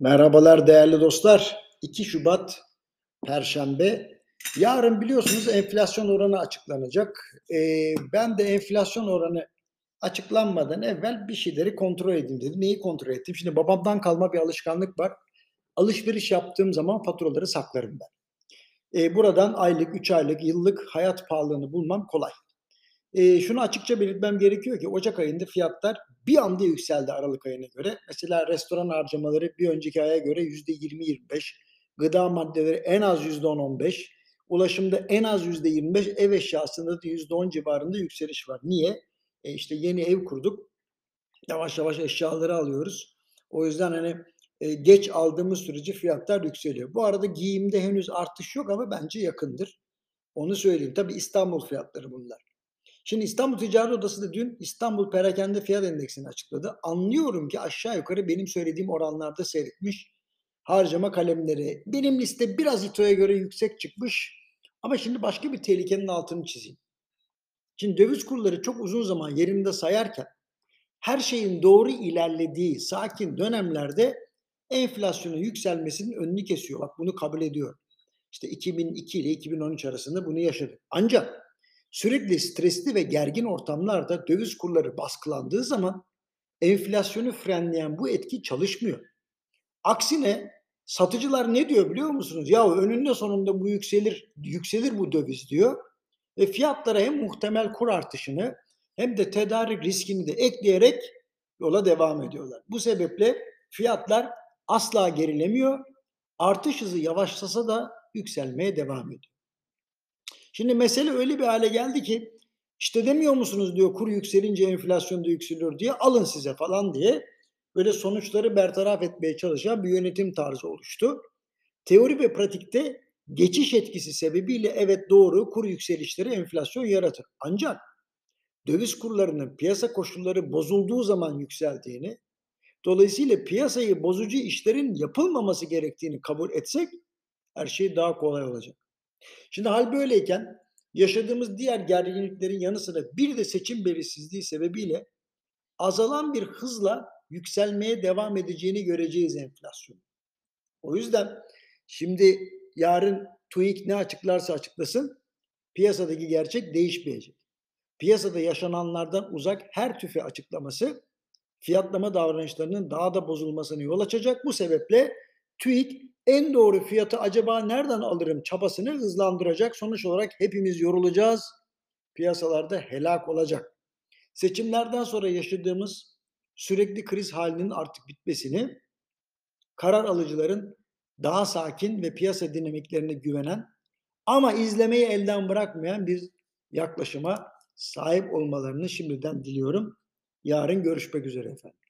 Merhabalar değerli dostlar. 2 Şubat Perşembe. Yarın biliyorsunuz enflasyon oranı açıklanacak. Ee, ben de enflasyon oranı açıklanmadan evvel bir şeyleri kontrol edeyim dedim. Neyi kontrol ettim? Şimdi babamdan kalma bir alışkanlık var. Alışveriş yaptığım zaman faturaları saklarım ben. Ee, buradan aylık, 3 aylık, yıllık hayat pahalılığını bulmam kolay. Ee, şunu açıkça belirtmem gerekiyor ki Ocak ayında fiyatlar bir anda yükseldi Aralık ayına göre. Mesela restoran harcamaları bir önceki aya göre %20-25, gıda maddeleri en az %10-15, ulaşımda en az %25, ev eşyasında da %10 civarında yükseliş var. Niye? E işte yeni ev kurduk. Yavaş yavaş eşyaları alıyoruz. O yüzden hani e, geç aldığımız sürece fiyatlar yükseliyor. Bu arada giyimde henüz artış yok ama bence yakındır. Onu söyleyeyim. Tabii İstanbul fiyatları bunlar. Şimdi İstanbul Ticaret Odası da dün İstanbul Perakende Fiyat Endeksini açıkladı. Anlıyorum ki aşağı yukarı benim söylediğim oranlarda seyretmiş harcama kalemleri. Benim liste biraz İTO'ya göre yüksek çıkmış. Ama şimdi başka bir tehlikenin altını çizeyim. Şimdi döviz kurları çok uzun zaman yerinde sayarken her şeyin doğru ilerlediği sakin dönemlerde enflasyonun yükselmesinin önünü kesiyor. Bak bunu kabul ediyor. İşte 2002 ile 2013 arasında bunu yaşadık. Ancak Sürekli stresli ve gergin ortamlarda döviz kurları baskılandığı zaman enflasyonu frenleyen bu etki çalışmıyor. Aksine satıcılar ne diyor biliyor musunuz? Ya önünde sonunda bu yükselir, yükselir bu döviz diyor. Ve fiyatlara hem muhtemel kur artışını hem de tedarik riskini de ekleyerek yola devam ediyorlar. Bu sebeple fiyatlar asla gerilemiyor. Artış hızı yavaşlasa da yükselmeye devam ediyor. Şimdi mesele öyle bir hale geldi ki işte demiyor musunuz diyor kur yükselince enflasyon da yükseliyor diye alın size falan diye böyle sonuçları bertaraf etmeye çalışan bir yönetim tarzı oluştu. Teori ve pratikte geçiş etkisi sebebiyle evet doğru kur yükselişleri enflasyon yaratır. Ancak döviz kurlarının piyasa koşulları bozulduğu zaman yükseldiğini, dolayısıyla piyasayı bozucu işlerin yapılmaması gerektiğini kabul etsek her şey daha kolay olacak. Şimdi hal böyleyken yaşadığımız diğer gerginliklerin yanı sıra bir de seçim belirsizliği sebebiyle azalan bir hızla yükselmeye devam edeceğini göreceğiz enflasyon. O yüzden şimdi yarın TÜİK ne açıklarsa açıklasın piyasadaki gerçek değişmeyecek. Piyasada yaşananlardan uzak her tüfe açıklaması fiyatlama davranışlarının daha da bozulmasını yol açacak. Bu sebeple TÜİK en doğru fiyatı acaba nereden alırım çabasını hızlandıracak. Sonuç olarak hepimiz yorulacağız. Piyasalarda helak olacak. Seçimlerden sonra yaşadığımız sürekli kriz halinin artık bitmesini, karar alıcıların daha sakin ve piyasa dinamiklerine güvenen ama izlemeyi elden bırakmayan bir yaklaşıma sahip olmalarını şimdiden diliyorum. Yarın görüşmek üzere efendim.